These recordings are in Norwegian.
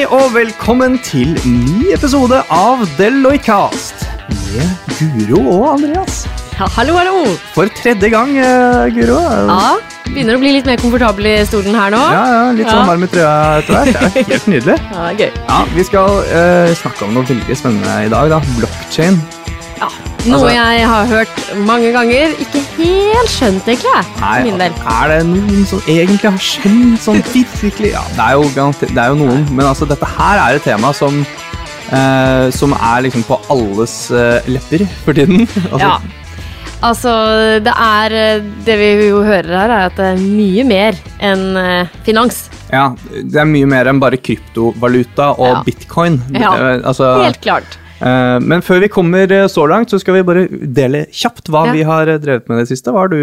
Hei og velkommen til ny episode av Deloitte-cast med Guro og Andreas. Ja, hallo, hallo! For tredje gang, eh, Guro. Ja, Begynner å bli litt mer komfortabel i stolen her nå. Ja, ja, Litt sånn varm i trøya etter hvert. Det er helt nydelig. Ja, gøy. Ja, Vi skal eh, snakke om noe veldig spennende i dag. da, Blockchain. Ja, Noe Altså- jeg har hørt mange ganger. Ikke helt skjønt, egentlig, for min del. er det noen som egentlig har skjønt sånn virkelig Ja, det er jo, det er jo noen, men altså, dette her er et tema som eh, som er liksom på alles eh, lepper for tiden. Altså, Ja. Altså, det er eh, Det vi jo hører her, er at det er mye mer enn eh, finans. Ja, det er mye mer enn bare kryptovaluta og Ja. bitcoin. Ja, Eh, altså, Helt klart. Eh, men før vi kommer eh, så langt, så skal vi bare dele kjapt hva Ja. vi har eh, drevet med det siste. Hva har du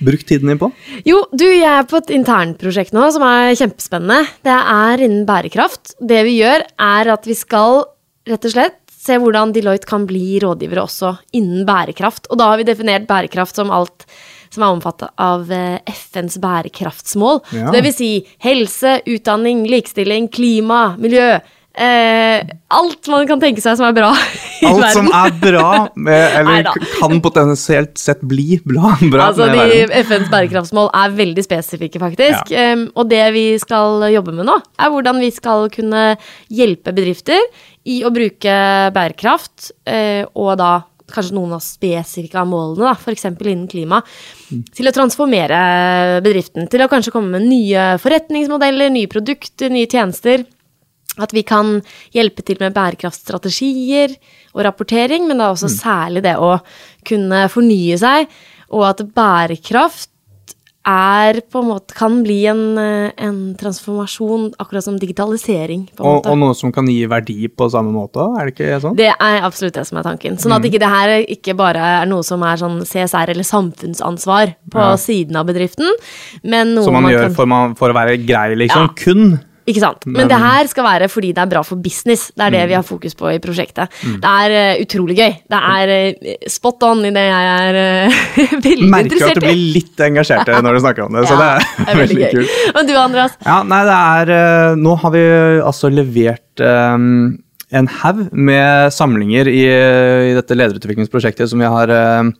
brukt tiden din på? Jo, du, jeg er på et internprosjekt nå som er kjempespennende. Det er innen bærekraft. Det vi gjør, er at vi skal rett og slett se hvordan Deloitte kan bli rådgivere også innen bærekraft. Og da har vi definert bærekraft som alt som er omfattet av FNs bærekraftsmål. Ja. Det vil si helse, utdanning, likestilling, klima, miljø. Eh, alt man kan tenke seg som er bra i Alt verden. som er bra, med, eller Neida. kan potensielt sett bli bra, bra Altså, de. FNs bærekraftsmål er veldig spesifikke, faktisk. Um, og det vi skal jobbe med nå, er hvordan vi skal kunne hjelpe bedrifter i å bruke bærekraft, uh, og da kanskje noen av spesifikke av målene, f.eks. innen klima, til å transformere bedriften. Til å kanskje komme med nye forretningsmodeller, nye produkter, nye tjenester. At vi kan hjelpe til med bærekraftstrategier og rapportering, men da også særlig det å kunne fornye seg, og at bærekraft er på en måte kan bli en, en transformasjon, akkurat som digitalisering. Og, og noe som kan gi verdi på samme måte, er det ikke sånn? Det er absolutt det som er tanken. Sånn Mm. at ikke det her ikke bare er noe som er sånn CSR eller samfunnsansvar på Ja. siden av bedriften, men noe Som man, gjør kan for, man, for å være grei, liksom. Ja. Kun. Ikke sant? Men, det her skal være fordi det er bra for business. Det er Mm. det vi har fokus på i prosjektet. Det er eh, utrolig gøy. Det er eh, spot on i det jeg er eh, veldig Merker at du blir litt engasjert når du snakker om det, så det er, veldig kult. Og du, Andreas? Ja, nei, det er Nå har vi altså levert um, en haug med samlinger i, i dette lederutviklingsprosjektet som vi har eh,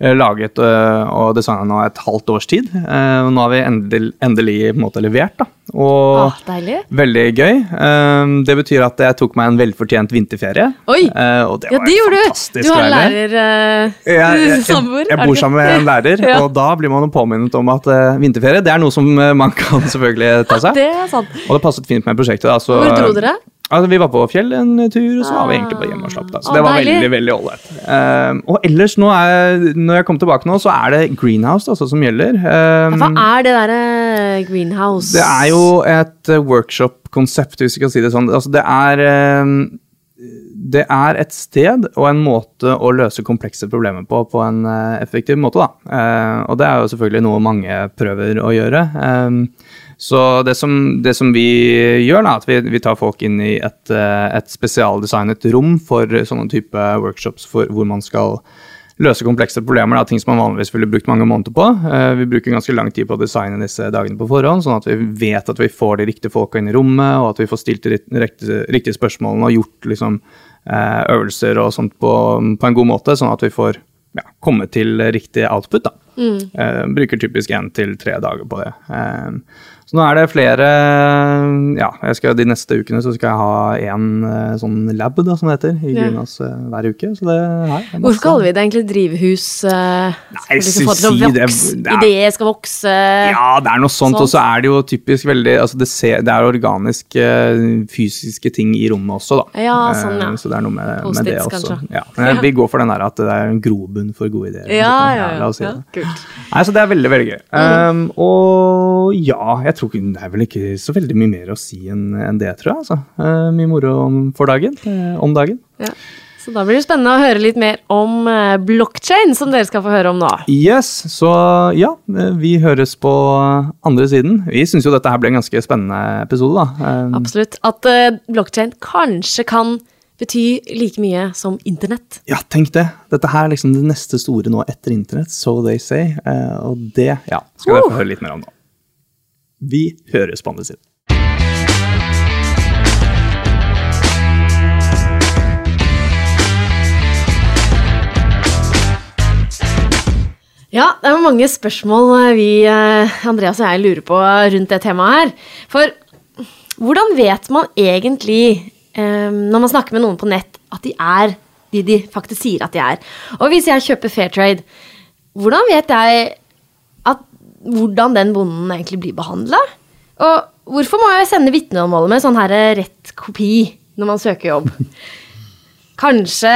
laget eh, og designa nå et halvt års tid. Eh, nå har vi endelig, endelig måte levert, da. Og ah, deilig. veldig gøy. Eh, det betyr at jeg tok meg en velfortjent vinterferie. Oi! Eh, og det Ja, var det gjorde du! Du har en lærer uh, Jeg, jeg, jeg, jeg bor sammen med en lærer, Ja. og da blir man påminnet om at eh, vinterferie det er noe som eh, man kan selvfølgelig ta seg. Det er sant. Og det passet fint med prosjektet. Da, så, Hvor dro dere? Altså, vi var på fjell en tur, og så var vi egentlig bare hjemme og slapp. Da. Så Ah, det var veldig veldig ålreit. Um, og ellers, nå er, når jeg kom tilbake nå, så er det greenhouse altså, som gjelder. Um, Hva er det derre greenhouse? det er jo et eh, workshop-konsept, hvis vi kan si det sånn. Altså, det er um, det er et sted og en måte å løse komplekse problemer på på en eh, effektiv måte. Da. Eh, og det er jo selvfølgelig noe mange prøver å gjøre. Så det som, det som vi gjør, da, at vi, vi tar folk inn i et, eh, et spesialdesignet rom for sånne type workshops for, hvor man skal løse komplekse problemer. Da, ting som man vanligvis ville brukt mange måneder på. Eh, vi bruker ganske lang tid på å designe disse dagene på forhånd, sånn at vi vet at vi får de riktige folka inn i rommet, og at vi får stilt de riktige, riktige spørsmålene og gjort liksom, eh, øvelser og sånt på, på en god måte, sånn at vi får ja, komme til riktig output. Da. Eh, bruker typisk én til tre dager på det. Så nå er det flere Ja, jeg skal, de neste ukene så skal jeg ha én eh, sånn lab, da, som det heter, i Ja. Greenhouse eh, hver uke. Så det her er Hvorfor kaller vi det egentlig drivhus? Uh, Nei, liksom til å si det- det er- ideer skal vokse Ja, det er noe sånt, Sånt. og så er det jo typisk veldig altså det, ser, det er organiske, fysiske ting i rommet også, da. Ja, sånn, ja. Så det er noe med, med det også. Ja. Men vi går for den der at det er en grobunn for gode ideer. Ja, Så, ja, la ja. oss si ja det. kult. Nei, så det er veldig, veldig gøy. Um, og ja, jeg tror ikke det er vel ikke så veldig mye mer å si enn en det, tror jeg. Altså. Uh, mye moro om, for dagen. uh, om dagen. Ja. Så da blir det spennende å høre litt mer om uh, blockchain, som dere skal få høre om nå. Yes, så ja, eh, vi høres på andre siden. Vi syns jo dette her ble en ganske spennende episode, da. Absolutt. At uh, blockchain kanskje kan bety like mye som internett. Ja, tenk det. Dette her er liksom det neste store nå etter internett, so they say. Eh, og det ja, skal dere få høre litt mer om nå. Vi høres på andre siden. Ja, det er mange spørsmål eh, vi, eh, Andreas og jeg, lurer på rundt det temaet her. For hvordan vet man egentlig, eh, når man snakker med noen på nett, at de er de de faktisk sier at de er? Og hvis jeg kjøper Fair Trade, hvordan vet jeg hvordan den bonden egentlig blir behandla? Og hvorfor må jeg sende vitnemålet med sånn her rett kopi når man søker jobb? Kanskje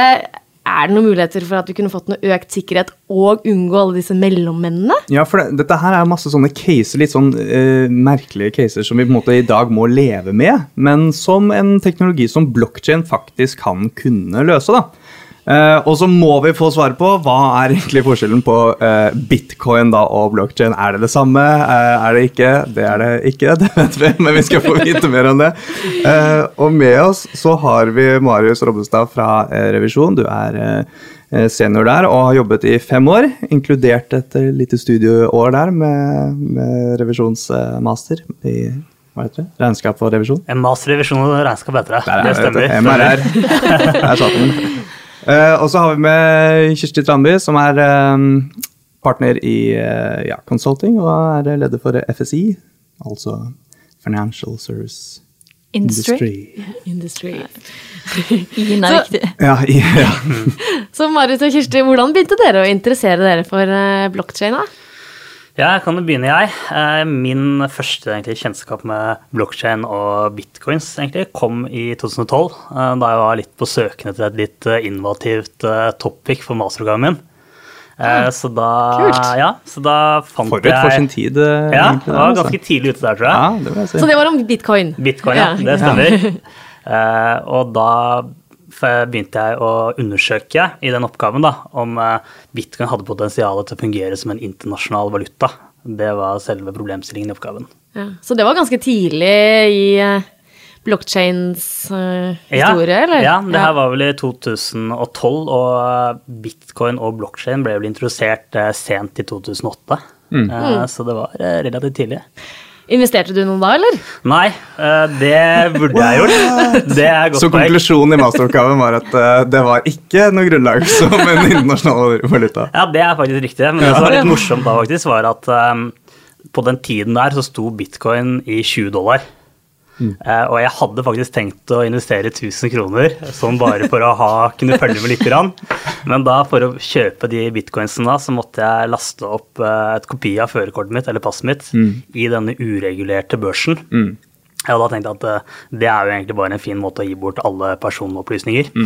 er det noen muligheter for at vi kunne fått noe økt sikkerhet og unngå alle disse mellommennene? Ja, for det, dette her er masse sånne caser, litt sånn uh, merkelige caser som vi på en måte i dag må leve med, men som en teknologi som blokkjede faktisk kan kunne løse. da. Eh, og så må vi få svar på hva er egentlig forskjellen på uh, bitcoin da og blockchain. Er det det samme? Uh, er det ikke? Det er det ikke, det vet vi, men vi skal få vite mer om det. Og med oss så har vi Marius Robbestad fra Revisjon. Du er senior der og har jobbet i fem år, inkludert et lite studieår der med, med revisjonsmaster i hva heter det? Regnskap og revisjon. En masterrevisjon og regnskap heter det. Det er stemmer. MRR. Der satt den. Eh, og så har vi med Kirsti Tranby, som er um, partner i uh, ja, consulting og er leder for FSI, altså Financial Service Industry. Industry. Industry. Er Så- viktig. Ja, ja. Så Marius og Kirsti, hvordan begynte dere å interessere dere for uh, blokkjede? Ja, jeg kan jo begynne, jeg. Eh, Min første egentlig, kjennskap med blokkjede og bitcoins egentlig, kom i 2012, eh, da jeg var litt på søkende til et litt eh, innovativt topic for masteroppgaven min. Mm. Så da, kult. ja, så da fant Forut jeg for sin tid. Ja, egentlig, det var altså. ganske tidlig ute der, tror jeg. Ja, det jeg si. Så det var om bitcoin? Bitcoin, ja. Ja. Det stemmer. Eh, og da begynte jeg å undersøke i den oppgaven da, om eh, bitcoin hadde potensial til å fungere som en internasjonal valuta. Det var selve problemstillingen i oppgaven. Ja. Så det var ganske tidlig i uh, historie, Ja, historie, eller? Ja, det her var vel i 2012, og eh, bitcoin og blockchain ble vel introdusert eh, sent i 2008. Mm. Eh, Så det var eh, relativt tidlig. Investerte du noen da, eller? Nei, eh, det burde jeg gjort. Det er godt Så konklusjonen i masteroppgaven var at eh, det var ikke noe grunnlag som en internasjonal valuta. Ja, det er faktisk riktig. Men det som var litt morsomt da, faktisk, var at um, på den tiden der så sto bitcoin i 20 dollar. Eh, og jeg hadde faktisk tenkt å investere 1000 kroner, sånn bare for å ha, kunne følge med litt. Grann. Men da for å kjøpe de bitcoinsene da, så måtte jeg laste opp eh, et kopi av førerkortet mitt eller passet mitt i denne uregulerte børsen. Og da tenkte jeg at eh, det er jo egentlig bare en fin måte å gi bort alle personopplysninger.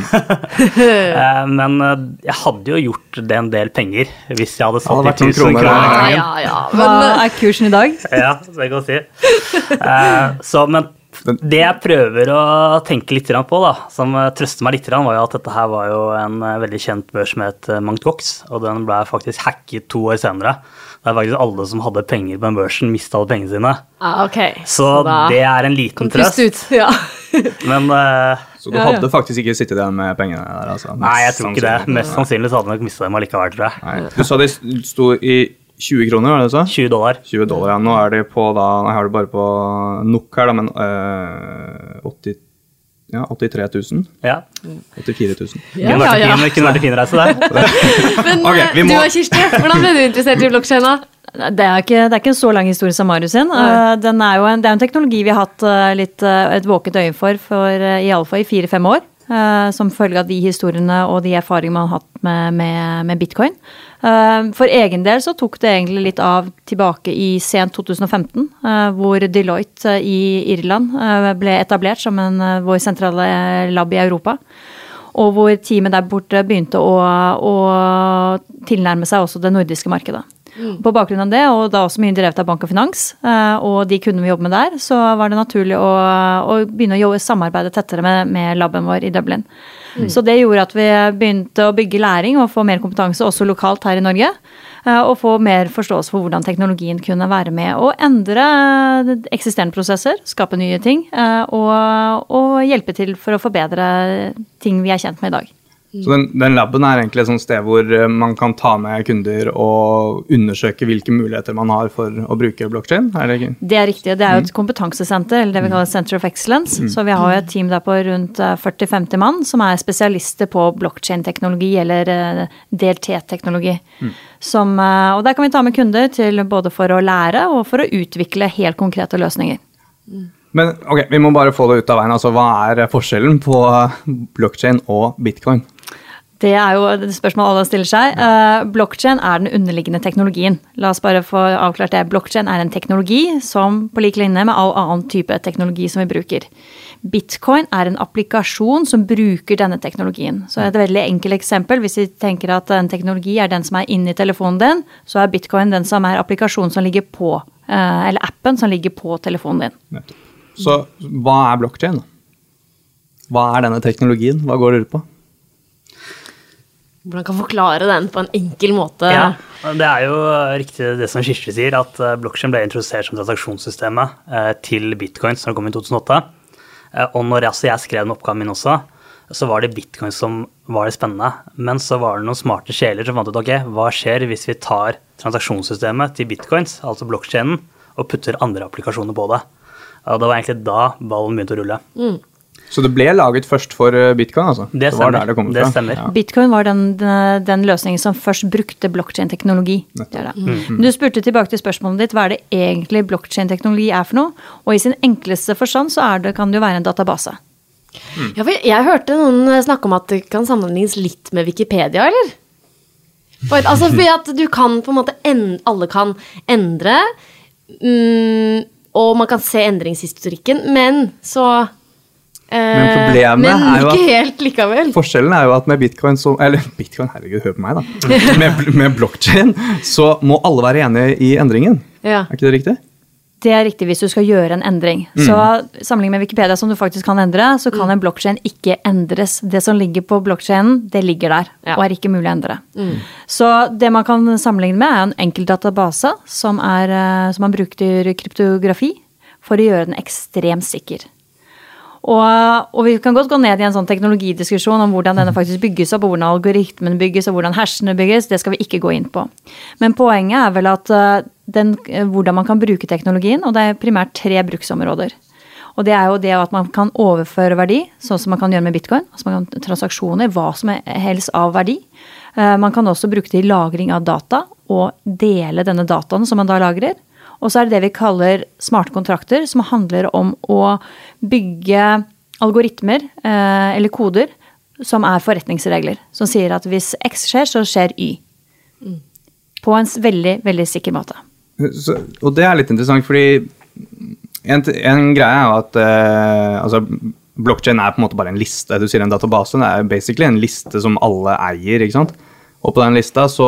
Eh, Men jeg hadde jo gjort det en del penger hvis jeg hadde satt i noen 1000 kroner, kroner. ja. Ja, ja. Men Hva er kursen i dag? Ja, det kan jeg si. Eh, Så, men det jeg prøver å tenke litt på, da, som trøster meg litt, var jo at dette her var jo en eh, veldig kjent børs som het eh, Gox, og den ble faktisk hacket to år senere. Det er faktisk alle som hadde penger på den børsen, mista alle pengene sine. ah, ok. Så da det er en liten trøst. ut. Ja. Men uh, Så du Ja, ja. hadde faktisk ikke sittet igjen med pengene der? altså? nei, jeg tror ikke det. Mest sannsynlig så hadde jeg nok mista dem allikevel, tror jeg. Nei. Du sa de sto i 20 kroner, var det du sa? 20 dollar. 20 dollar, ja. Nå er de på da Nei, har det bare på NOK her, da, men øh, 80, ja, 83 000. Ja. 84 000. Ja, Kunne vært ja, ja. Det kunne vært en fin reise, det. Men okay, eh, vi du og Kirsti, hvordan ble du interessert i blokkjede? Det er, ikke, det er ikke en så lang historie som Marius sin. Eh, Den er jo en, det er jo en teknologi vi har hatt eh, litt, eh, et våkent øye for, for uh, iallfall i fire-fem år. Eh, som følge av de historiene og de erfaringene man har hatt med, med, med bitcoin. Eh, for egen del så tok det egentlig litt av tilbake i sent 2015, eh, hvor Deloitte i Irland ble etablert som en, vår sentrale lab i Europa. Og hvor teamet der borte begynte å, å tilnærme seg også det nordiske markedet. På bakgrunn av det, og da også mye drevet av bank og finans, eh, og de kundene vi jobber med der, så var det naturlig å, å begynne å jobbe, samarbeide tettere med, med laben vår i Dublin. Så det gjorde at vi begynte å bygge læring og få mer kompetanse også lokalt her i Norge. eh, Og få mer forståelse for hvordan teknologien kunne være med å endre eh, eksisterende prosesser, skape nye ting, og, og hjelpe til for å forbedre ting vi er kjent med i dag. Så den, den laben er egentlig et sånt sted hvor eh, man kan ta med kunder og undersøke hvilke muligheter man har for å bruke blokkjede? Er det ikke? Det er riktig. Det er jo et kompetansesenter, eller det vi kaller Center of Excellence. Så vi har jo et team der på rundt eh, 40-50 mann som er spesialister på blokkjedeteknologi eller eh, DLT-teknologi. Som, eh, Og der kan vi ta med kunder til både for å lære og for å utvikle helt konkrete løsninger. Men ok, vi må bare få det ut av veien. Altså, hva er forskjellen på blokkjede og bitcoin? Det er jo et spørsmål alle stiller seg. Uh, Blokkjede er den underliggende teknologien. La oss bare få avklart det. Blokkjede er en teknologi som på lik linje med all annen type teknologi som vi bruker. Bitcoin er en applikasjon som bruker denne teknologien. Så et veldig enkelt eksempel, hvis vi tenker at en teknologi er den som er inni telefonen din, så er bitcoin den som er applikasjonen som ligger på, uh, eller appen som ligger på telefonen din. Så hva er blokkjede? Hva er denne teknologien? Hva går det ut på? Hvordan kan forklare den på en enkel måte? Ja, Det er jo riktig det som Kirsti sier, at eh, blokkjede ble introdusert som transaksjonssystemet eh, til bitcoins når det kom i 2008. Eh, Og når jeg, altså jeg skrev den oppgaven min også, så var det bitcoin som var det spennende. Men så var det noen smarte sjeler som fant ut ok, hva skjer hvis vi tar transaksjonssystemet til bitcoins, altså blokkjeden, og putter andre applikasjoner på det. Og det var egentlig da ballen begynte å rulle. Så det ble laget først for eh, bitcoin, altså? Det var stemmer. der det Det stemmer. Ja. Bitcoin var den, den løsningen som først brukte blokkjedeteknologi. Mm. er. Du spurte tilbake til spørsmålet ditt hva er det egentlig blokkjedeteknologi er for noe. Og i sin enkleste forstand så er det, kan det jo være en database. Ja, for jeg hørte noen snakke om at det kan sammenlignes litt med Wikipedia, eller? For, altså, fordi at du kan på en måte en, Alle kan endre, mm, og man kan se endringshistorikken, men så eh, Men problemet men er jo ikke at- helt likevel. Forskjellen er jo at med bitcoin så Eller bitcoin, herregud, hør på meg, da. Med, med blokkjede så må alle være enige i endringen. Ja. Er ikke det riktig? Det er riktig hvis du skal gjøre en endring. Så sammenlignet med Wikipedia, som du faktisk kan endre, så kan en blokkjede ikke endres. Det som ligger på blokkjeden, det ligger der, Ja. og er ikke mulig å endre. Så det man kan sammenligne med, er en enkeltdatabase som, er, eh, som man bruker kryptografi for å gjøre den ekstremt sikker. Og, og vi kan godt gå ned i en sånn teknologidiskusjon om hvordan denne faktisk bygges opp, og hvordan algoritmen bygges, og hvordan hersene bygges. Det skal vi ikke gå inn på. Men poenget er vel at eh, den, eh, hvordan man kan bruke teknologien, og det er primært tre bruksområder. Og det er jo det at man kan overføre verdi, sånn som man kan gjøre med bitcoin. altså man kan Transaksjoner, hva som helst av verdi. Eh, Man kan også bruke det i lagring av data, og dele denne dataen som man da lagrer. Og så er det det vi kaller smarte kontrakter, som handler om å bygge algoritmer eh, eller koder som er forretningsregler. Som sier at hvis X skjer, så skjer Y. På en veldig, veldig sikker måte. Så, og det er litt interessant, fordi en, en greie er jo at eh, altså, blokkjede er på en måte bare en liste. Du sier en database, det er basically en liste som alle eier. ikke sant? Og på den lista så,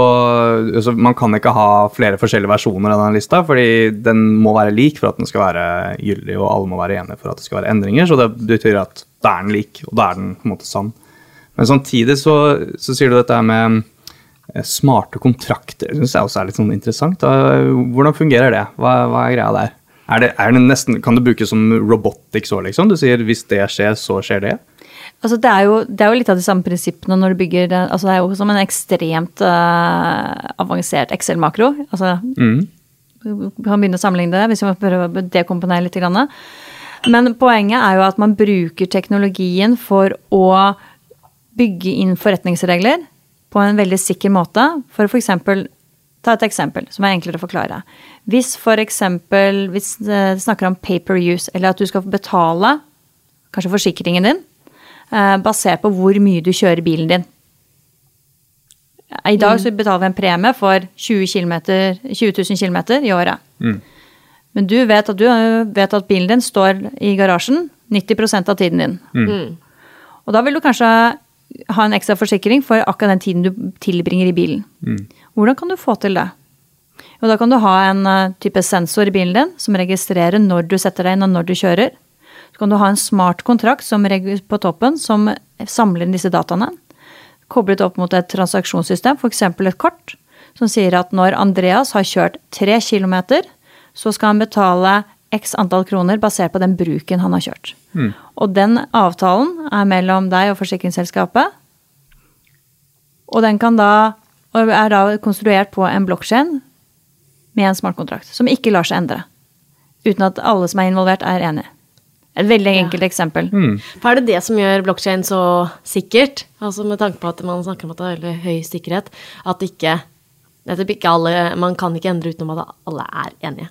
så Man kan ikke ha flere forskjellige versjoner av den lista, fordi den må være lik for at den skal være gyldig, og alle må være enige for at det skal være endringer. Så det betyr at da er den lik, og da er den på en måte sann. Men samtidig så, så sier du dette med eh, smarte kontrakter. Syns jeg også er litt sånn interessant. Hvordan fungerer det? Hva, hva er greia der? Er det, er det nesten, kan det brukes som robotics òg, liksom? Du sier hvis det skjer, så skjer det? Altså det, er jo, det er jo litt av de samme prinsippene når du bygger altså Det er jo som en ekstremt uh, avansert Excel-makro. Altså, Vi kan begynne å sammenligne det hvis vi må prøve å dekomponere litt. Grann. Men poenget er jo at man bruker teknologien for å bygge inn forretningsregler på en veldig sikker måte. For f.eks. ta et eksempel som er enklere å forklare. Hvis f.eks. hvis det snakker om paper use, eller at du skal betale kanskje forsikringen din eh, basert på hvor mye du kjører bilen din. I dag så betaler vi en premie for 20, kilometer, 20 000 km i året. Men du vet, at du vet at bilen din står i garasjen 90% av tiden din. Og da vil du kanskje ha en ekstra forsikring for akkurat den tiden du tilbringer i bilen. Hvordan kan du få til det? Jo, da kan du ha en eh, type sensor i bilen din som registrerer når du setter deg inn og når du kjører. Så kan du ha en smart kontrakt som på toppen som samler inn disse dataene. Koblet opp mot et transaksjonssystem, f.eks. et kort, som sier at når Andreas har kjørt tre kilometer, så skal han betale x antall kroner basert på den bruken han har kjørt. Og den avtalen er mellom deg og forsikringsselskapet. Og den kan da, og er da konstruert på en blokkjede med en smartkontrakt, som ikke lar seg endre. Uten at alle som er involvert, er enige. Et veldig enkelt eksempel. Hva er det det som gjør blokkjede så sikkert? Altså Med tanke på at man snakker om at det er veldig høy sikkerhet. At ikke, nettopp ikke alle Man kan ikke endre utenom at alle er enige.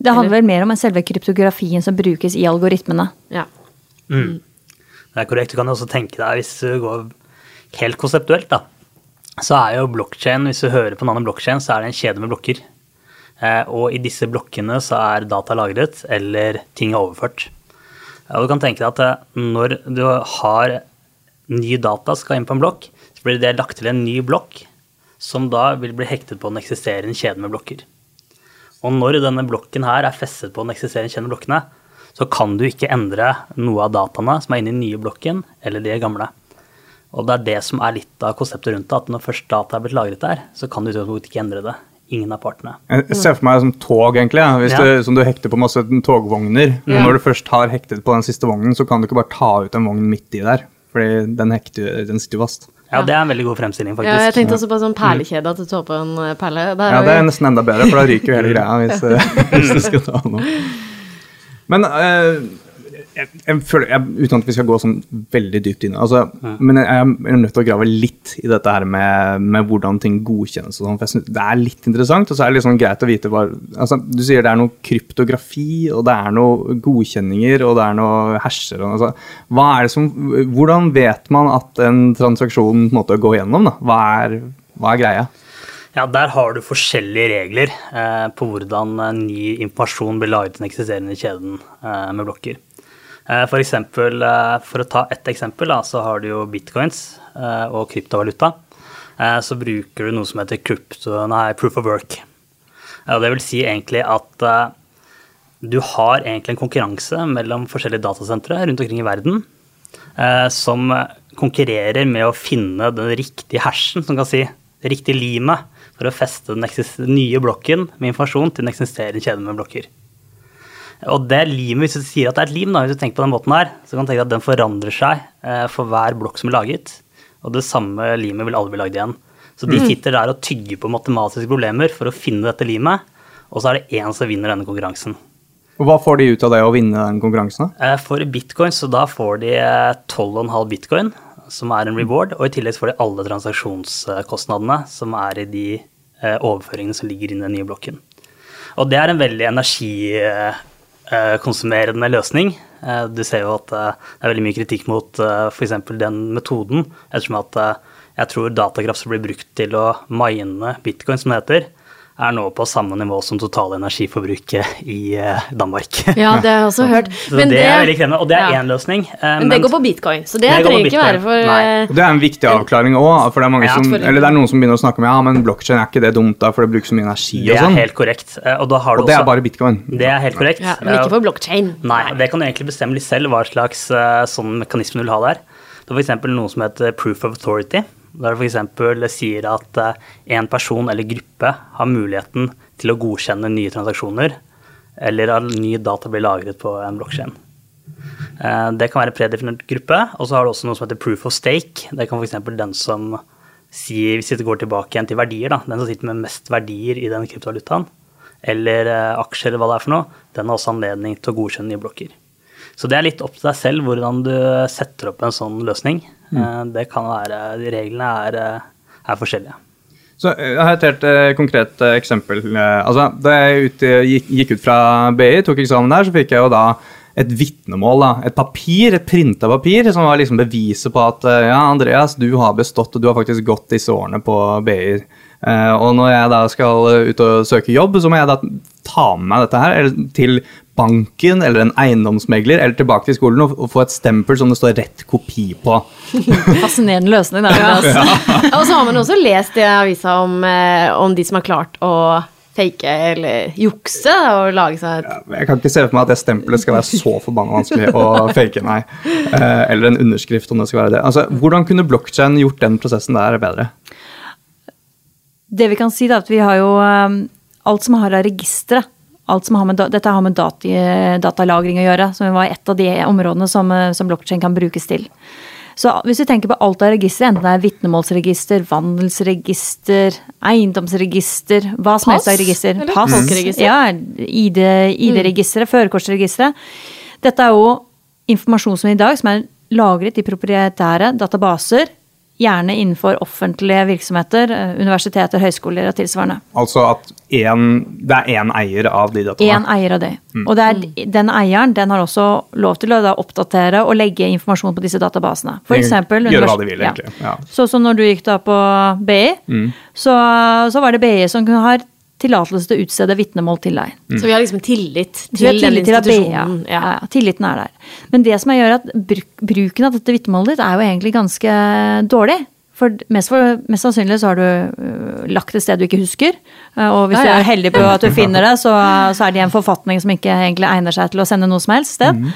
Det handler vel mer om selve kryptografien som brukes i algoritmene. Ja. Det er korrekt. Du kan jo også tenke deg, hvis du går helt konseptuelt, da, så er jo blokkjede, hvis du hører på navnet blokkjede, så er det en kjede med blokker. Eh, og i disse blokkene så er data lagret, eller ting er overført. Og du kan tenke deg at eh, når du har ny data skal inn på en blokk, så blir det lagt til en ny blokk, som da vil bli hektet på den eksisterende kjeden med blokker. Og når denne blokken her er festet på den eksisterende kjeden med blokkene, så kan du ikke endre noe av dataene som er inne i den nye blokken, eller de gamle. Og det er det som er litt av konseptet rundt det, at når først data er blitt lagret der, så kan du ikke endre det. Ingen av partene. Jeg ser for meg som tog, egentlig. Ja. Hvis Ja. du, som du hekter på masse togvogner. Og når du først har hektet på den siste vognen, så kan du ikke bare ta ut en vogn midt i der. Fordi den, hekter, den sitter jo fast. Ja, det er en veldig god fremstilling, faktisk. ja, jeg tenkte også på sånn perlekjede, at du tar på en eh, perle. Der Ja, det er nesten enda bedre, for da ryker jo hele greia hvis, hvis du skal ta noe. Men eh, jeg, jeg føler, jeg, uten at vi skal gå sånn veldig dypt inn altså, Men jeg, jeg er nødt til å grave litt i dette her med, med hvordan ting godkjennes. og sånn, for jeg synes Det er litt interessant, og så er det sånn greit å vite hva altså, Du sier det er noe kryptografi, og det er noe godkjenninger, og det er noe hasher. Altså, hva er det som, hvordan vet man at en transaksjon på en måte går gjennom? Da? Hva, er, hva er greia? Ja, der har du forskjellige regler eh, på hvordan ny informasjon blir lagret i den eksisterende kjeden eh, med blokker. Eh, for eksempel, eh, for å ta ett eksempel, så har du jo bitcoins eh, og kryptovaluta. Så bruker du noe som heter crypto, nei, proof of work. Og det vil si egentlig at du har egentlig en konkurranse mellom forskjellige datasentre rundt omkring i verden som konkurrerer med å finne den riktige hashen, som kan si det riktige limet, for å feste den nye blokken med informasjon til den eksisterende kjeden med blokker. Og det limet, hvis du sier at det er et lim, da, hvis du tenker på den måten her, så kan du tenke at den forandrer seg eh, for hver blokk som er laget. Og det samme limet vil aldri bli lagd igjen. Så de sitter der og tygger på matematiske problemer for å finne dette limet, og så er det én som vinner denne konkurransen. Og Hva får de ut av det å vinne den konkurransen? Eh, For bitcoin, så da får de eh, 12,5 bitcoin, som er en reward, og i tillegg får de alle transaksjonskostnadene som er i de eh, overføringene som ligger i den nye blokken. Og det er en veldig energikonsumerende løsning. Eh, Du ser jo at eh, det er veldig mye kritikk mot f.eks. den metoden, ettersom at eh, jeg tror datakraft blir brukt til å mine bitcoin, som det heter, er nå på samme nivå som totale energiforbruket i eh, Danmark. Ja, det har jeg også hørt. Så det, er veldig krevende, og det er ja. løsning. Men, Men det går på bitcoin, så det, Det trenger ikke være for Nei. eh, Det er en viktig avklaring òg, for det er, mange Ja, som, for- eller det er noen som begynner å snakke om ja, men blokkjede er ikke det dumt, da, for det bruker så mye energi og sånn. Det er sånn. helt korrekt. eh, Og, da har du Og det er bare bitcoin. Det er helt korrekt. ja, Men ikke for blockchain. Nei, det kan du egentlig bestemme litt selv hva slags eh, sånn mekanisme du vil ha der. Det er f.eks. noe som heter proof of authority. Der det f.eks. sier at eh, en person eller gruppe har muligheten til å godkjenne nye transaksjoner, eller at ny data blir lagret på en blokkjede. Eh, Det kan være en predefinert gruppe, og så har du også noe som heter proof of stake. Det kan f.eks. den som sier, hvis det går tilbake igjen til verdier, da, den som sitter med mest verdier i den kryptovalutaen, eller eh, aksjer eller hva det er for noe, den har også anledning til å godkjenne nye blokker. Så det er litt opp til deg selv hvordan du setter opp en sånn løsning. Mm. Det kan være, de Reglene er, eh, er forskjellige. Så eh, Jeg har et helt eh, konkret eh, eksempel. Eh, altså, Da jeg ut, eh, gikk, gikk ut fra BI, tok eksamen der, så fikk jeg jo da et vitnemål. da, Et papir, et printa papir, som var liksom beviset på at eh, ja, Andreas, du har bestått, og du har faktisk gått disse årene på BI. Eh, og når jeg da skal eh, ut og søke jobb, så må jeg da ta med meg dette her til banken eller en eiendomsmegler eller tilbake til skolen og, og få et stempel som det står rett kopi på. Fascinerende løsning. Da, Ja. Og så har man også lest i avisa om, eh, om de som har klart å fake eller jukse og lage seg et Jeg kan ikke se for meg at det stempelet skal være så forbanna vanskelig å fake, nei. Eh, Eller en underskrift, om det skal være det. Altså, Hvordan kunne blokkjeden gjort den prosessen der bedre? Det vi kan si, er at vi har jo um, alt som har av registre. Alt som har med, dette har med dati, datalagring å gjøre, som var et av de områdene som, eh, som blokkjede kan brukes til. Så hvis vi tenker på alt av registre, enten det er vitnemålsregister, vandelsregister, eiendomsregister, hva som helst av register, eller pass, folkeregister? ja, ID, ID-registeret, førerkortsregisteret. Dette er jo informasjon som i dag som er lagret i proprietære databaser, gjerne innenfor offentlige virksomheter, eh, universiteter, høyskoler og tilsvarende. Altså at en, det er én eier av de dataene. Én eier av det. Og det er, den eieren den har også lov til å da oppdatere og legge informasjon på disse databasene. For eksempel, Gjøre hva de vil, egentlig. Ja. Så som når du gikk da på BI, så, så var det BI som kunne ha tillatelse til å utstede vitnemål til deg. Så vi har liksom tillit til den tillit til ja. institusjonen. Ja. Tilliten er der. Men det som gjør at bruken av dette vitnemålet ditt er jo egentlig ganske dårlig. For mest, for, mest sannsynlig så har du øh, lagt et sted du ikke husker. øh, Og hvis Ja, ja. du er heldig på at du finner det, så, så er det en forfatning som ikke egentlig egner seg til å sende noe som helst sted. Mhm.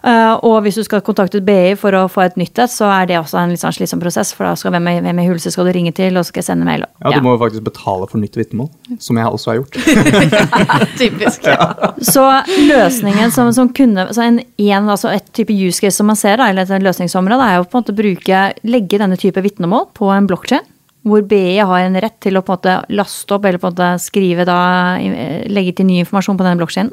Uh, og hvis du skal kontakte BI for å få et nytt et, så er det også en litt sånn slitsom prosess. For da skal hvem, hvem i hulse skal du ringe til, og så skal jeg sende mail. Ja, du må jo faktisk betale for nytt vitnemål, som jeg også har gjort. Typisk. Ja. Så løsningen som, som kunne så en, en, altså Et type use case som man ser, da, eller et løsningsområde, er jo på en måte bruke, legge denne type vitnemål på en blokkjede. Hvor BI har en rett til å på en måte laste opp eller på en måte skrive da, legge til ny informasjon på denne blokkjeden.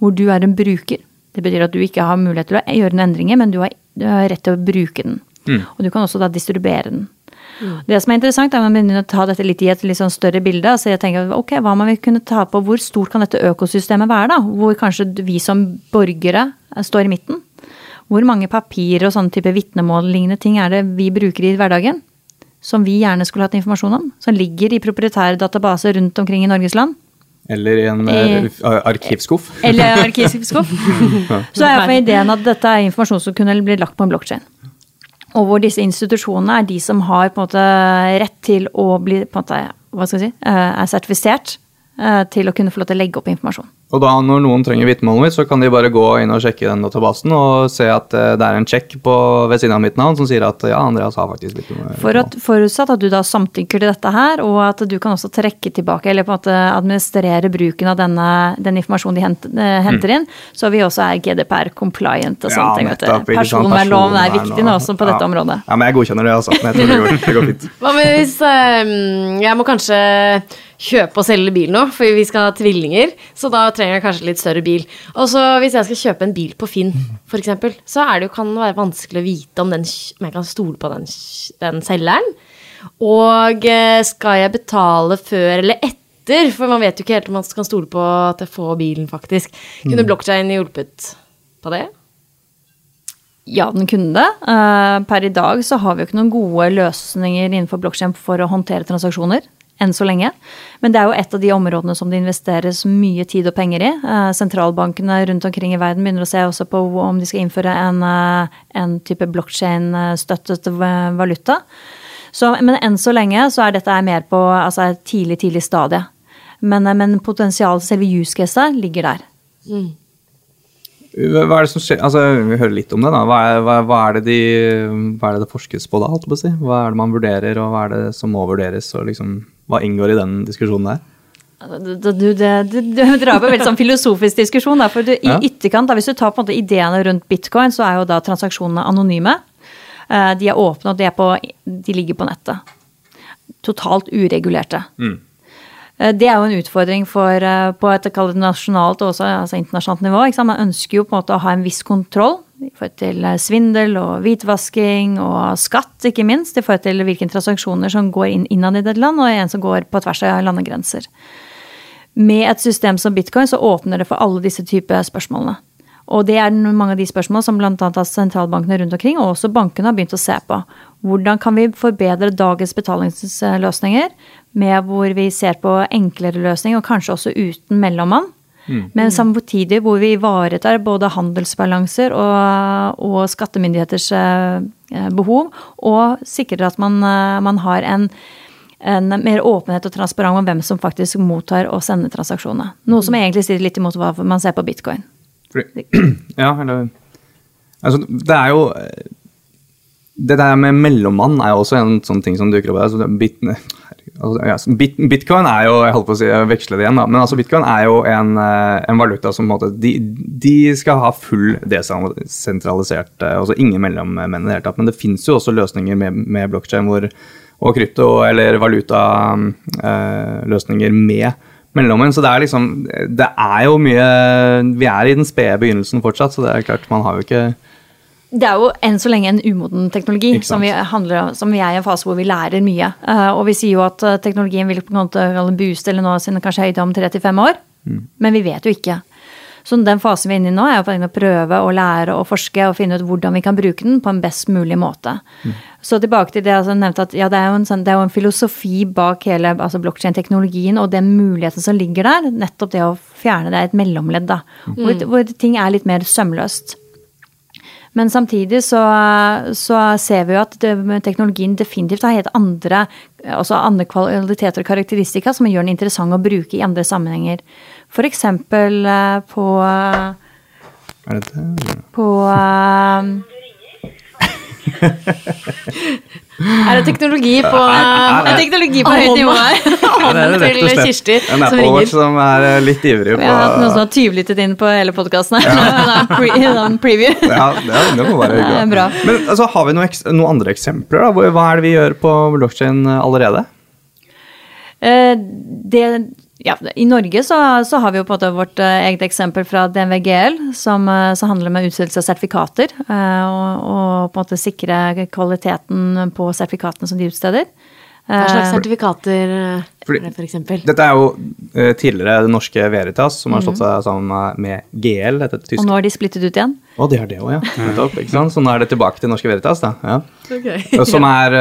Hvor du er en bruker. Det betyr at du ikke har mulighet til å gjøre noen endringer, men du har, du har rett til å bruke den. Og du kan også da distribuere den. Det som er interessant, er at man begynner å ta dette litt i et litt sånn større bilde. altså jeg tenker, ok, Hva man vil kunne ta på, hvor stort kan dette økosystemet være? da? Hvor kanskje vi som borgere eh, står i midten? Hvor mange papirer og sånne type vitnemål-lignende ting er det vi bruker i hverdagen? Som vi gjerne skulle hatt informasjon om? Som ligger i proprietære databaser rundt omkring i Norges land? Eller i en Eh, arkivskuff. Eller arkivskuff. Så er iallfall ideen at dette er informasjon som kunne bli lagt på en blokkjede. Og hvor disse institusjonene er de som har på en måte rett til å bli på en måte, hva skal jeg si, eh, er sertifisert eh, til å kunne få lov til å legge opp informasjon. Og da når noen trenger vitnemålet mitt, så kan de bare gå inn og sjekke den databasen og se at eh, det er en sjekk ved siden av mitt navn som sier at ja, Andreas har faktisk vitnemål. For at, forutsatt at du da samtykker til dette her, og at du kan også trekke tilbake eller på en måte administrere bruken av denne, den informasjonen de henter, henter inn, så vi også er GDPR compliant og sånne ting. vet nettopp, du. ikke sant, Personvernloven er viktig nå og- også på dette området. Ja, men jeg godkjenner det, altså. Men jeg tror det går, det går fint. Hva med hvis eh, jeg må kanskje kjøpe og selge bil nå, for vi skal ha tvillinger, så da trenger jeg kanskje litt større bil. Og så hvis jeg skal kjøpe en bil på Finn, for eksempel, så er det jo, kan det være vanskelig å vite om, den, om jeg kan stole på den, den selgeren. Og eh, skal jeg betale før eller etter, for man vet jo ikke helt om man kan stole på at jeg får bilen, faktisk. Kunne blokkjein hjulpet på det? Ja, den kunne det. Eh, Per i dag så har vi jo ikke noen gode løsninger innenfor blokkjede for å håndtere transaksjoner. Enn så lenge. Men det er jo et av de områdene som det investeres mye tid og penger i. Eh, Sentralbankene rundt omkring i verden begynner å se også på om de skal innføre en, eh, en type blokkjede-støttet valuta. Så, men enn så lenge så er dette mer på altså et tidlig, tidlig stadie. Men, eh, men potensialet, selve use caset, ligger der. Hva er det som skjer Altså, Vi hører litt om det. da. Hva er, hva, hva er, det, de, hva er det det forskes på da? holdt på å si? Hva er det man vurderer, og hva er det som må vurderes? og liksom, Hva inngår i den diskusjonen der? Du, du, du, du, du drar på en veldig sånn filosofisk diskusjon. Da, for du, Ja. I ytterkant, da, hvis du tar på en måte ideene rundt bitcoin, så er jo da transaksjonene anonyme. Eh, De er åpne, og de, er på, de ligger på nettet. Totalt uregulerte. Mm. Eh, Det er jo en utfordring for, eh, på et nasjonalt og også altså internasjonalt nivå. Man ønsker jo på en måte å ha en viss kontroll i forhold til eh, svindel og hvitvasking og skatt, ikke minst, i forhold til hvilke transaksjoner som går inn innad i et land, og en som går på tvers av landegrenser. Med et system som bitcoin så åpner det for alle disse typer spørsmålene. Og det er mange av de spørsmålene som bl.a. sentralbankene rundt omkring, og også bankene har begynt å se på. Hvordan kan vi forbedre dagens betalingsløsninger, med hvor vi ser på enklere løsninger, og kanskje også uten mellommann. Men samtidig hvor vi ivaretar både handelsbalanser og, og skattemyndigheters eh, behov, og sikrer at man, eh, man har en, en mer åpenhet og transparent om hvem som faktisk mottar og sender transaksjonene. Noe som egentlig sitter litt imot hva man ser på bitcoin. Fordi, ja, eller Altså, det er jo Det der med mellommann er jo også en sånn ting som dukker opp. Altså, bit, altså, ja, bit, Bitcoin er jo Jeg holdt på å si, veksle det igjen, da. Men altså, bitcoin er jo en, eh, en valuta som på en måte de, de, skal ha full desentralisert altså Ingen mellommenn i det hele tatt. Men det fins jo også løsninger med, med blokkjede og krypto eller valutaløsninger eh, med mellommenn. Så det er liksom Det er jo mye Vi er i den spede begynnelsen fortsatt, så det er klart, man har jo ikke det er jo enn så lenge en umoden teknologi som vi, handler, som vi, er i en fase hvor vi lærer mye. Uh, og vi sier jo at uh, teknologien vil på en måte booste eller nå sine kanskje høyde om 35 år. Mm. Men vi vet jo ikke. Så den fasen vi er inne i nå, er å prøve å lære og forske og finne ut hvordan vi kan bruke den på en best mulig måte. Mm. Så tilbake til det jeg nevnte, at ja, det, er sånn, det, er jo en, filosofi bak hele altså blokkjedeteknologien og den muligheten som ligger der. Nettopp det å fjerne det er et mellomledd, da. Mm. Hvor, hvor ting er litt mer sømløst. Men samtidig så, så ser vi jo at det, teknologien definitivt har helt andre, altså andre kvaliteter og karakteristika som gjør den interessant å bruke i andre sammenhenger. F.eks. Eh, på Er det det? På uh, er det teknologi på, er det teknologi på høyt nivå her? Hånden til Kirsti som ringer. som er eh, litt ivrig på Vi har hatt noen som har tyvlyttet inn på hele podkasten her. Ja. Pre, preview. Ja, det, det må være hyggelig. Bra. Men altså, har vi noen, noen andre eksempler? da? Hva er det vi gjør på blockchain allerede? Eh, det ja, I Norge så, så, har vi jo på en måte vårt uh, eget eksempel fra DNV GL, som, uh, som handler med utstedelse av sertifikater. Uh, og, og, på en måte sikre kvaliteten på sertifikatene som de utsteder. Hva slags sertifikater Fordi, er det, f.eks.? Dette er jo tidligere det norske Veritas, som har slått mhm. seg sammen med GL. Og nå har de splittet ut igjen? Å, de har det òg, ja. Nettopp, ikke sant? Så nå er det tilbake til norske Veritas, da. Ja. Okay. Som er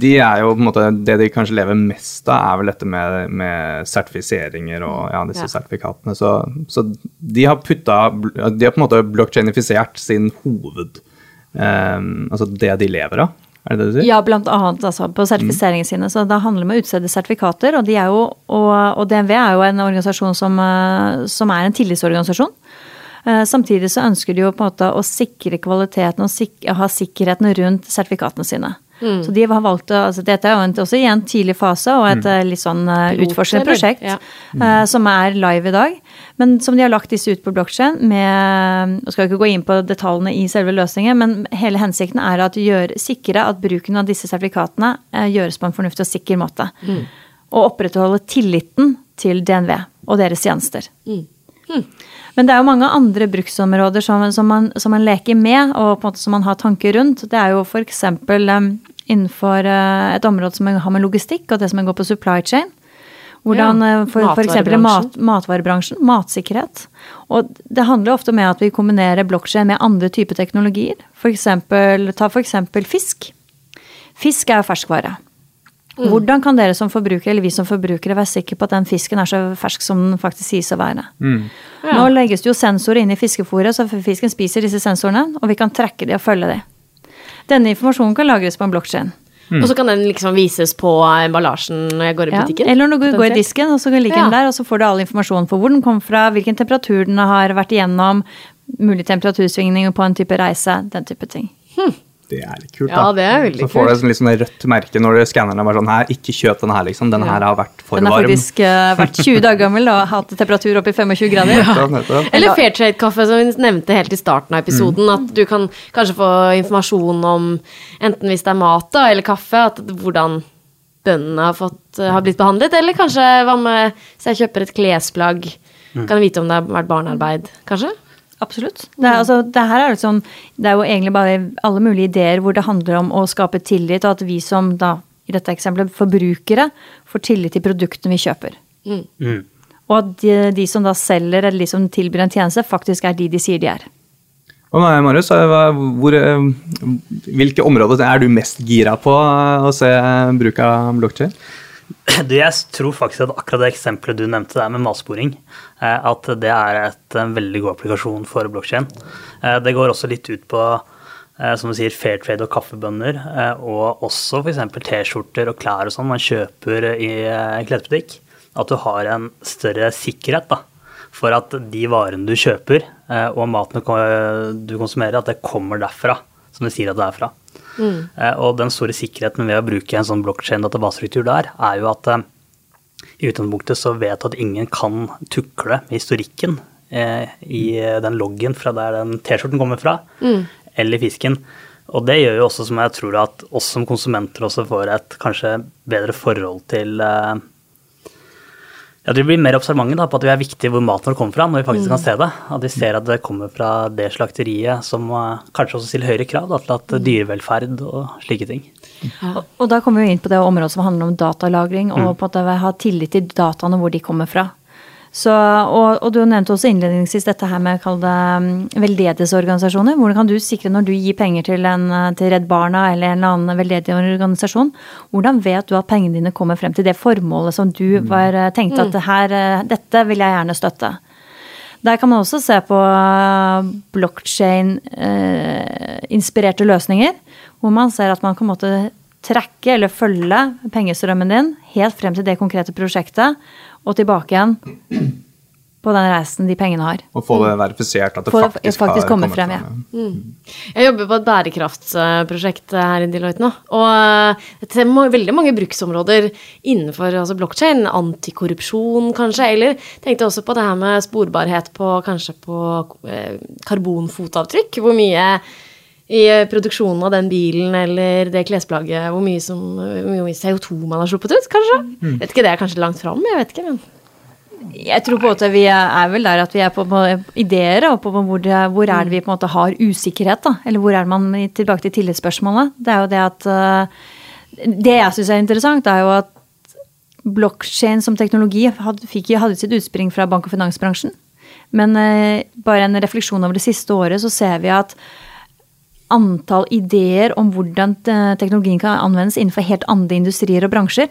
De er jo på en måte Det de kanskje lever mest av, er vel dette med, med sertifiseringer og ja, disse ja. sertifikatene. Så, så, de har putta De har på en måte blockchainifisert sin hoved um, Altså det de lever av. Er det det du sier? Ja, blant annet altså, på sertifiseringene mm. sine. Så det handler om å utstede sertifikater. Og, de er jo, og, og DNV er jo en organisasjon som, eh, som er en tillitsorganisasjon. Eh, samtidig så ønsker de jo på en måte å sikre kvaliteten og sik ha sikkerheten rundt sertifikatene sine. Mm. Så de har valgt å, altså Dette er jo også i en tidlig fase og et mm. Eh, litt sånn utforskende prosjekt ja. som er live i dag. Men som de har lagt disse ut på blokkjeden med og skal ikke gå inn på detaljene i selve løsningen, men hele hensikten er gjør, sikre at bruken av disse sertifikatene eh, gjøres på en fornuftig og sikker måte. Mm. Og opprettholde tilliten til DNV og deres tjenester. Mm. Mm. Men det er jo mange andre bruksområder som, som, man, som, man, leker med, og på en måte som man har tanker rundt. Det er jo f.eks. Um, innenfor uh, et område som har med logistikk, og det som går på supply chain. Hvordan ja, uh, for f.eks. Mat, matvarebransjen, matsikkerhet. Og det handler ofte om at vi kombinerer blokkjede med andre typer teknologier. For eksempel, ta f.eks. fisk. Fisk er ferskvare. Mm. Hvordan kan dere som forbrukere, eller vi som forbrukere, være sikre på at den fisken er så fersk som den faktisk sies å være? Mm. Ja. Nå legges det jo sensorer inn i fiskefôret, så fisken spiser disse sensorene, og vi kan trekke de og følge de. Denne informasjonen kan lagres på en blokkjede. Mm. Og så kan den liksom vises på emballasjen når jeg går i butikken? Ja, eller når du går i disken, og så ligger ja. den der, og så får du all informasjon på hvor den kom fra, hvilken temperatur den har vært igjennom, mulig temperatursvingning på en type reise, den type ting. Hmm. Det er litt kult, da. Ja, det er veldig kult. så får du et sånn, liksom rødt merke når skannerne er sånn her, ikke kjøp denne her, liksom. Denne ja. her har vært for varm. Den har faktisk uh, vært 20 dager gammel og hatt temperatur opp i 25 grader. Ja. Eller Fairtrade-kaffe, som vi nevnte helt i starten av episoden. Mm. At du kan kanskje få informasjon om, enten hvis det er mat da, eller kaffe, at hvordan bøndene har, fått, har blitt behandlet. Eller kanskje hva med hvis jeg kjøper et klesplagg, mm. kan jeg vite om det har vært barnearbeid, kanskje? Absolutt. Det er, altså, det, her er liksom, det er jo egentlig bare alle mulige ideer hvor det handler om å skape tillit, og at vi som da, i dette eksempelet, forbrukere, får tillit til produktene vi kjøper. Mm. Mm. Og at de, de, som da selger eller de som tilbyr en tjeneste, faktisk er de de sier de er. Og nå, Marius, hvor, hvilke områder er du mest gira på å se bruk av blokkjede? Du, jeg tror faktisk at akkurat det eksempelet du nevnte der med matsporing, eh, at det er et, veldig god applikasjon for blokkjeden. Eh, det går også litt ut på eh, som du sier, fair trade og kaffebønner, og også f.eks. T-skjorter og klær og sånn man kjøper i klesbutikk. At du har en større sikkerhet da, for at de varene du kjøper og maten du konsumerer, at det kommer derfra, som du sier at det er fra. Mm. Og den store sikkerheten ved å bruke en sånn blokkjede-databasestruktur der, er jo at i utgangspunktet så vet at ingen kan tukle med historikken eh, i den loggen fra der den T-skjorten kommer fra, mm. eller fisken. Og det gjør jo også som jeg tror at oss som konsumenter også får et kanskje bedre forhold til eh, ja, Vi blir mer observante på at det er viktig hvor maten vår kommer fra, når vi faktisk mm. kan se det. At vi ser at det kommer fra det slakteriet som uh, kanskje også stiller høyere krav da, til at mm. dyrevelferd og slike ting. Ja. Og, og da kommer vi inn på det området som handler om datalagring, og mm. på at vi har tillit til dataene hvor de kommer fra. Så, og, og, du nevnte også innledningsvis dette her med kall det um, veldedighetsorganisasjoner. Hvordan kan du sikre når du gir penger til, en, til Redd Barna eller en eller annen veldedig organisasjon, hvordan vet du at pengene dine kommer frem til det formålet som du mm. var, eh, tenkte at mm. her, eh, dette vil jeg gjerne støtte? Der kan man også se på blockchain-inspirerte løsninger, hvor man ser at man kan måtte trekke eller følge pengestrømmen din helt frem til det konkrete prosjektet og tilbake igjen på den reisen de pengene har. Og få det verifisert at det faktisk, faktisk kommer frem. Ja. Mm. Jeg jobber på et bærekraftsprosjekt her i Deloitte nå. Og det er veldig mange bruksområder innenfor altså blokkjede. Antikorrupsjon, kanskje. Eller tenkte også på det her med sporbarhet på kanskje på eh, karbonfotavtrykk. Hvor mye i produksjonen av den bilen eller det klesplagget, hvor mye, som, hvor mye CO2 man har sluppet ut, kanskje. Mm. Vet ikke, Det er kanskje langt fram, jeg vet ikke. men... Jeg tror på at vi er vel der at vi er på, på ideer, og på hvor, det, hvor, er det vi på en måte har usikkerhet. da, Eller hvor er man tilbake til tillitsspørsmålet. Det er jo det at Det jeg syns er interessant, er jo at blokkjede som teknologi hadde, fikk, hadde sitt utspring fra bank- og finansbransjen. Men eh, bare en refleksjon over det siste året, så ser vi at antall ideer om hvordan teknologien kan anvendes innenfor helt andre industrier og bransjer,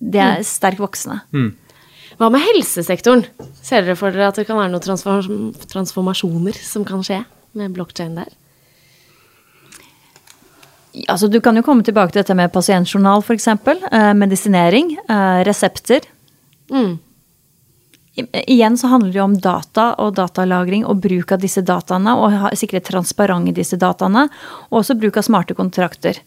det er mm. sterkt voksende. Mm. Hva med helsesektoren? Ser dere for dere at det kan være noen transformasjoner som kan skje med blokkjede der? Altså, du kan jo komme tilbake til dette med pasientjournal, f.eks. Eh, medisinering. Eh, resepter. Mm. Igjen så handler det jo om data og datalagring og bruk av disse dataene, og sikre transparent i disse dataene, og også bruk av smarte kontrakter.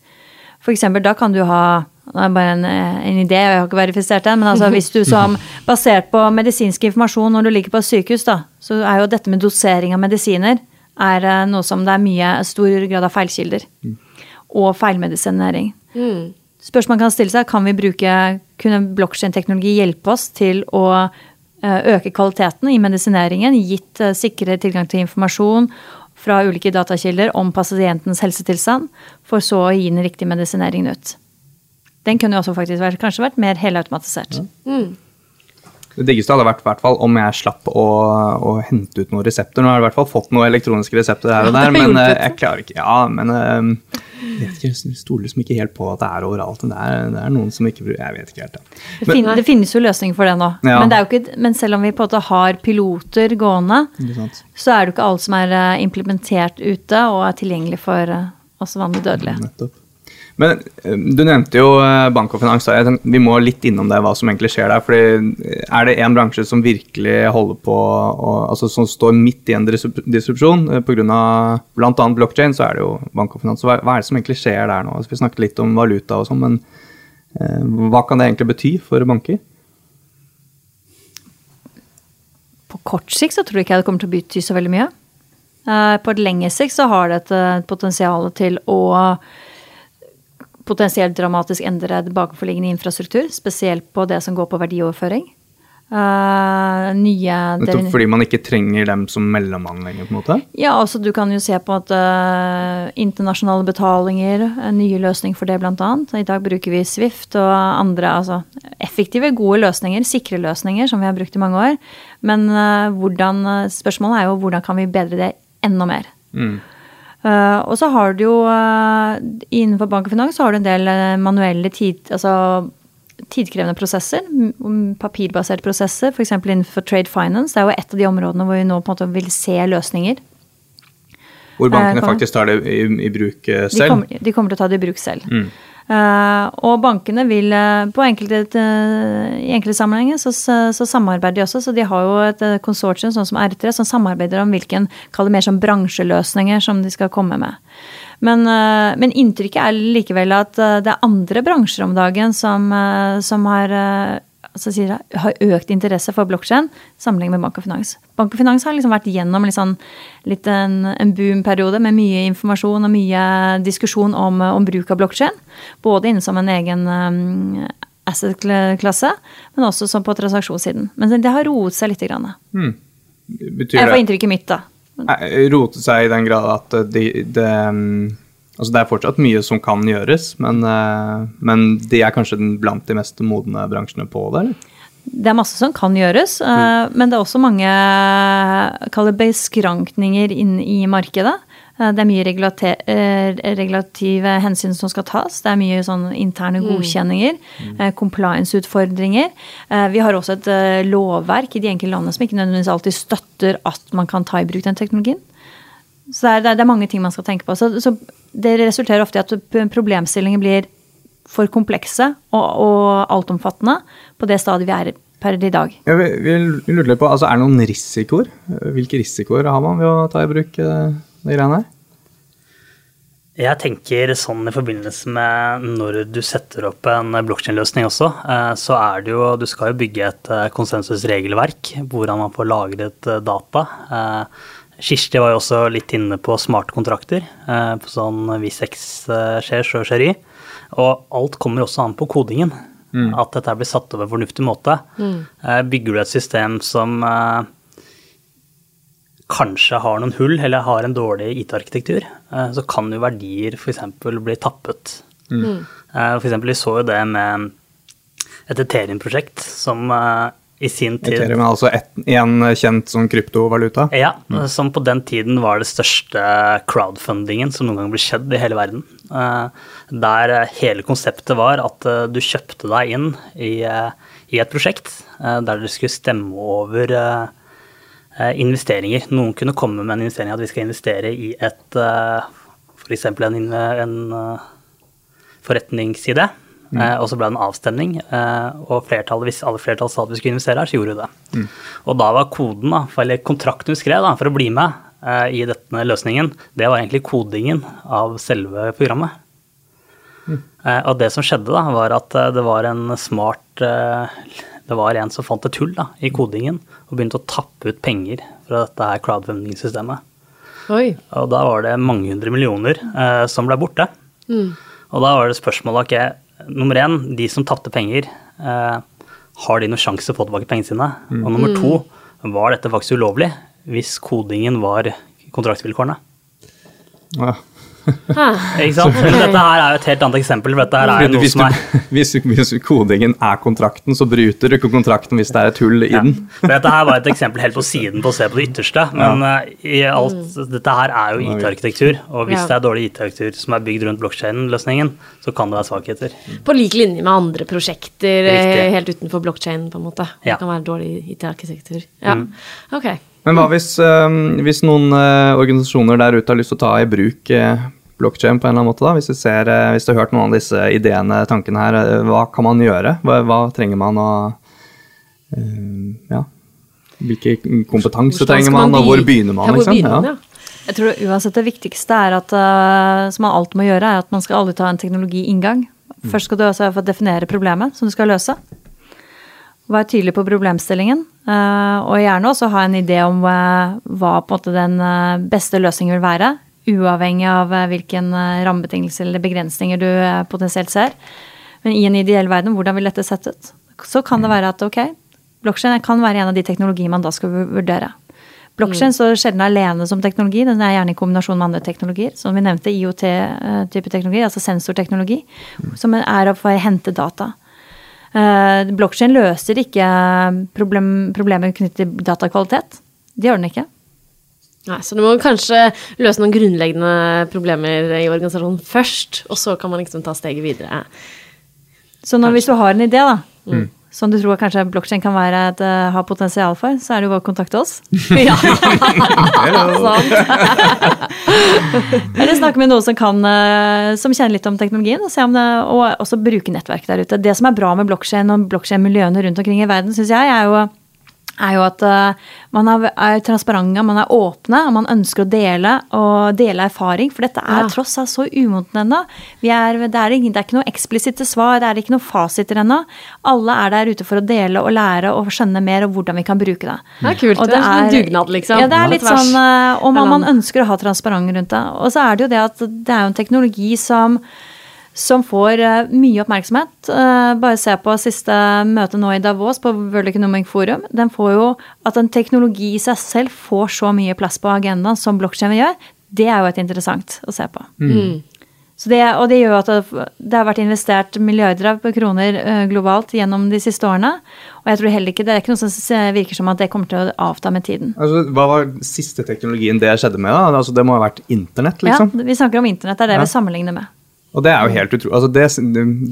For eksempel, da kan du ha det er bare en, en idé, jeg har ikke verifisert den, men altså hvis du som basert på medisinsk informasjon når du ligger på et sykehus, da, så er jo dette med dosering av medisiner er eh, noe som det er mye stor grad av feilkilder. Mm. Og feilmedisinering. Mm. Spørsmålet kan stille seg kan vi bruke, kunne blokkjedeteknologi hjelpe oss til å øke kvaliteten i medisineringen, gitt eh, sikre tilgang til informasjon fra ulike datakilder om pasientens helsetilstand, for så å gi den riktige medisineringen ut. Den kunne jo også faktisk vært, kanskje vært mer helautomatisert. Mm. Det diggeste hadde vært hvert fall om jeg slapp å, å, hente ut noen resepter. Nå har jeg i hvert fall fått noen elektroniske resepter her og der, men eh, jeg klarer ikke Ja, men eh, jeg vet ikke, jeg stoler liksom ikke helt på at det er overalt. Det er, det er noen som ikke Jeg vet ikke helt. Det, fin, det, finnes jo løsninger for det nå. Ja. Men, det ikke, men, selv om vi på en måte har piloter gående, så er det jo ikke alt som er eh, implementert ute og er tilgjengelig for oss vanlige dødelige. Nettopp. Men eh, du nevnte jo eh, bank og finans. Vi må litt innom det, hva som egentlig skjer der. fordi eh, Er det en bransje som virkelig holder på, altså som står midt i en disrupsjon pga. bl.a. blokkjede, så er det jo bank og finans. Hva, er det som egentlig skjer der nå? Altså, vi snakket litt om valuta og sånn, men hva kan det egentlig bety for banker? På kort sikt så tror jeg ikke det kommer til å bety så veldig mye. På et lengre sikt så har det et potensial til å potensielt dramatisk endre bakenforliggende infrastruktur, spesielt på det som går på verdioverføring. Uh, nye Nettopp fordi man ikke trenger dem som mellommann lenger? på en måte? Ja, altså du kan jo se på at uh, internasjonale betalinger, en nye løsning for det bl.a. I dag bruker vi Swift og andre altså effektive, gode løsninger, sikre løsninger som vi har brukt i mange år. Men uh, hvordan, spørsmålet er jo hvordan kan vi bedre det enda mer? Mm. Uh, og så har du jo uh, innenfor bank og finans så har du en del uh, manuelle tid, altså, tidkrevende prosesser. Papirbaserte prosesser, f.eks. innenfor trade finance. Det er jo et av de områdene hvor vi nå på en måte vil se løsninger. Hvor bankene faktisk tar det i, i bruk selv? De kommer, de kommer, til å ta det i bruk selv. Mm. Uh, og bankene vil uh, på enkelte, uh, I enkelte sammenhenger så, så, samarbeider de også. Så de har jo et konsortium sånn som R3 som samarbeider om hvilken kall det mer som bransjeløsninger som de skal komme med. Men, eh, men inntrykket er likevel at eh, det er andre bransjer om dagen som, eh, som har, eh, altså sier jeg, har økt interesse for blokkjede sammenlignet med bank og finans. Bank og finans har liksom vært gjennom litt sånn, litt en, en boom-periode med mye informasjon og mye diskusjon om, om bruk av blokkjede. Både inne som en egen um, asset-klasse, men også som på transaksjonssiden. Men det har roet seg litt. Grann. Betyr Jeg får inntrykket mitt, da. Nei, rote seg i den grad at det, de, mm, Altså det er fortsatt mye som kan gjøres, men, eh, men de er kanskje den blant de mest modne bransjene på det, eller? Det er masse som kan gjøres, mm. men det er også mange kall beskrankninger inn i markedet. Eh, Det er mye eh, regulative hensyn som skal tas. Det er mye sånn interne godkjenninger. Mm. Compliance-utfordringer. Eh, Vi har også et eh, lovverk i de enkelte landene som ikke nødvendigvis alltid støtter at man kan ta i bruk den teknologien. Så det er, det er- mange ting man skal tenke på. Så, så det resulterer ofte i at problemstillinger blir for komplekse og, og altomfattende på det stadiet vi er per i dag. Ja, vi, vi lurer på, altså Er det noen risikoer? Hvilke risikoer har man ved å ta i bruk eh, de greiene her? Jeg tenker sånn i forbindelse med når du setter opp en blokkjedeløsning også, eh, så er det jo Du skal jo bygge et eh, konsensusregelverk hvordan man får lagret data. Eh, Kirsti var jo også litt inne på smarte kontrakter, eh, på sånn hvis X eh, skjer, så skjer Y. Og alt kommer også an på kodingen. At dette blir satt over på en fornuftig måte. Eh, Bygger du et system som eh, kanskje har noen hull eller har en dårlig IT-arkitektur, eh, så kan jo verdier f.eks. bli tappet. Mm. Eh, For eksempel, vi så jo det med et Ethereum-prosjekt som eh, i sin tid Ethereum er altså én kjent som kryptovaluta. ja, som på den tiden var det største crowdfundingen som noen gang ble skjedd i hele verden. Eh, Der eh, hele konseptet var at eh, du kjøpte deg inn i, i et prosjekt der dere skulle stemme over investeringer. Noen kunne komme med en investering at vi skal investere i et f.eks. en, en eh, forretningside. Eh, og så ble det en avstemning, eh, og flertallet, hvis alle flertall sa at vi skulle investere her, så gjorde vi det. Og da var koden, da, eller kontrakten vi skrev da, for å bli med eh, i denne løsningen, det var egentlig kodingen av selve programmet. Mm. og det som skjedde, da, var at det var en smart Det var en som fant et hull da, i kodingen og begynte å tappe ut penger fra dette her crowdfunding-systemet. Oi. Og da var det mange hundre millioner eh, som ble borte. Og da var det spørsmålet ok, nummer én, de som tapte penger, eh, har de noen sjanse å få tilbake pengene sine? Og nummer to, var dette faktisk ulovlig hvis kodingen var kontraktsvilkårene? Ja. Ikke sant? Men dette her er jo et helt annet eksempel, for dette her er noe Hvis, som er hvis, hvis kodingen er kontrakten, så bryter du ikke kontrakten hvis det er et hull i Ja. den. Dette her var et eksempel helt på siden på å se på det ytterste, men eh, i alt, dette her er jo IT-arkitektur. Og hvis Ja. det er dårlig IT-arkitektur som er bygd rundt blokkjeden-løsningen, så kan det være svakheter. På lik linje med andre prosjekter eh, Riktig. helt utenfor blokkjeden, på en måte. Ja. Det kan være dårlig IT-arkitektur. Ja. Ok. Men hva hvis, eh, hvis noen eh, organisasjoner der ute har lyst til å ta i bruk uh, blokkjede på en eller annen måte? da? Hvis du, ser, eh, hvis du har hørt noen av disse ideene, tankene her, eh, hva kan man gjøre? Hva, hva trenger man å eh, Ja. Hvilke kompetanse trenger man, man, og hvor begynner man? Ja, hvor liksom? begynner man, Ja. Jeg tror uansett det viktigste er at, eh, som man alltid må gjøre, er at man skal aldri ta en teknologiinngang. Først skal du også definere problemet som du skal løse. Være tydelig på problemstillingen, eh, og gjerne også ha en idé om eh, hva den eh, beste løsningen vil være. Uavhengig av hvilken rammebetingelser eller begrensninger du potensielt ser. Men i en ideell verden, hvordan vil dette sett ut? Så kan det være at ok, blokkjede kan være en av de teknologiene man da skal vurdere. Blokkjede står sjelden alene som teknologi, den er gjerne i kombinasjon med andre teknologier. Som vi nevnte, IOT-type teknologi, altså sensorteknologi, som er for å hente data. Uh, Blokkjede løser ikke problem, problemer knyttet til datakvalitet. Det gjør den ikke. Nei, så du må kanskje løse noen grunnleggende problemer i organisasjonen først, og så kan man liksom ta steget videre. Så når, hvis du har en idé, da, som du tror kanskje blokkjede kan være et, ha potensial for, så er det jo bare å kontakte oss. ja. Eller snakke med noen som, kan, eh, som kjenner litt om teknologien, og, se om det, og også bruke nettverk der ute. Det som er bra med blokkjede og blokkjede-miljøene rundt omkring i verden, syns jeg, er jo er jo at uh, man er, er, transparente, man er åpne, og man ønsker å dele og dele erfaring. For dette er ja. tross alt så umodent ennå. Det, er, det er ikke noe eksplisitte svar, det er ikke noen fasiter ennå. Alle er der ute for å dele og lære og skjønne mer og hvordan vi kan bruke det. Det er kult. Og det, er en dugnad, liksom. Ja, det er litt sånn uh, Og man, man ønsker å ha transparent rundt det. Og så er det jo det at det er jo en teknologi som som får uh, mye oppmerksomhet. Uh, bare se på siste møte nå i Davos på World Economic Forum. Den får jo At en teknologi i seg selv får så mye plass på agendaen som blokkjeden gjør, det er jo et interessant å se på. Mm. mm. Det, og det gjør jo at det, har vært investert milliarder av kroner uh, globalt gjennom de siste årene. Og jeg tror heller ikke, det er ikke noe som virker som at det kommer til å avta med tiden. Altså, hva var siste teknologien det skjedde med? da? Altså, det må ha vært internett, liksom? Ja, vi snakker om internett. Det er det ja. vi sammenligner med. Og det er jo helt utrolig. Altså det,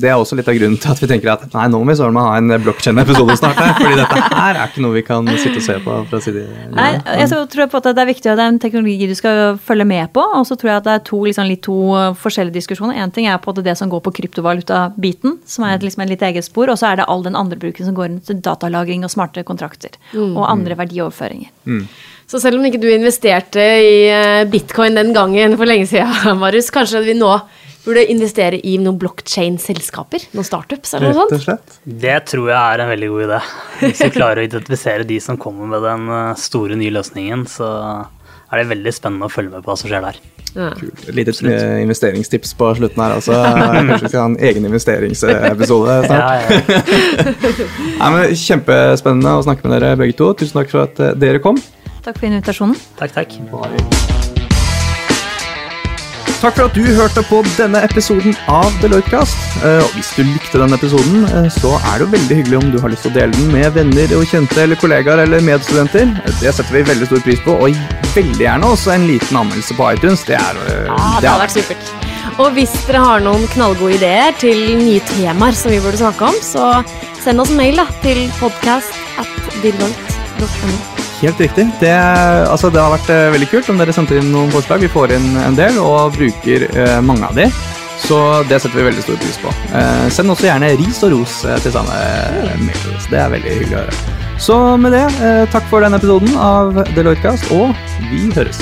det, er også litt av grunnen til at vi tenker at nei, nå må vi søren ha en blokkjede-episode snart. Her, fordi dette her er ikke noe vi kan sitte og se på fra side Nei, jeg tror på at det er viktig, at det er en teknologi du skal følge med på. Og så tror jeg at det er to, liksom, litt to forskjellige diskusjoner. Én ting er på det som går på kryptovaluta-biten, som er liksom et litt eget spor. Og så er det all den andre bruken som går rundt datalagring og smarte kontrakter. Mm. Og andre verdioverføringer. Mm. Så selv om ikke du investerte i eh, bitcoin den gangen for lenge siden, Marius, kanskje vi nå burde investere i noen blockchain-selskaper? Noen startups eller noe sånt? Det tror jeg er en veldig god idé. Hvis vi klarer å identifisere de som kommer med den eh, store nye løsningen, så er det veldig spennende å følge med på hva som skjer der. Ja. Et lite eh, investeringstips på slutten her. Altså. Kanskje vi skal ha en egen investeringsepisode snart. Ja, ja. Nei, kjempespennende å snakke med dere begge to. Tusen takk for at eh, dere kom. Takk for invitasjonen. Takk, takk. Takk for at du hørte på denne episoden av Deloitte-kast. Eh, og hvis du likte denne episoden, eh, så er det jo veldig hyggelig om du har lyst til å dele den med venner og kjente eller kollegaer eller medstudenter. Det setter vi veldig stor pris på, og veldig gjerne også en liten anmeldelse på iTunes. Det, er, eh, ja, det, det har vært supert. Og hvis dere har noen knallgode ideer til nye temaer som vi burde snakke om, så send oss en mail da, til podcast at deloitte.no. Helt riktig. Det, altså, det har vært uh, veldig kult om dere sendte inn noen forslag. Vi får inn en del og bruker uh, mange av de. Så det setter vi veldig stor pris på. Uh, send også gjerne ris og ros til samme mail. Det er veldig hyggelig å høre. Så med det, takk for denne episoden av Deloitte Cast, og vi høres.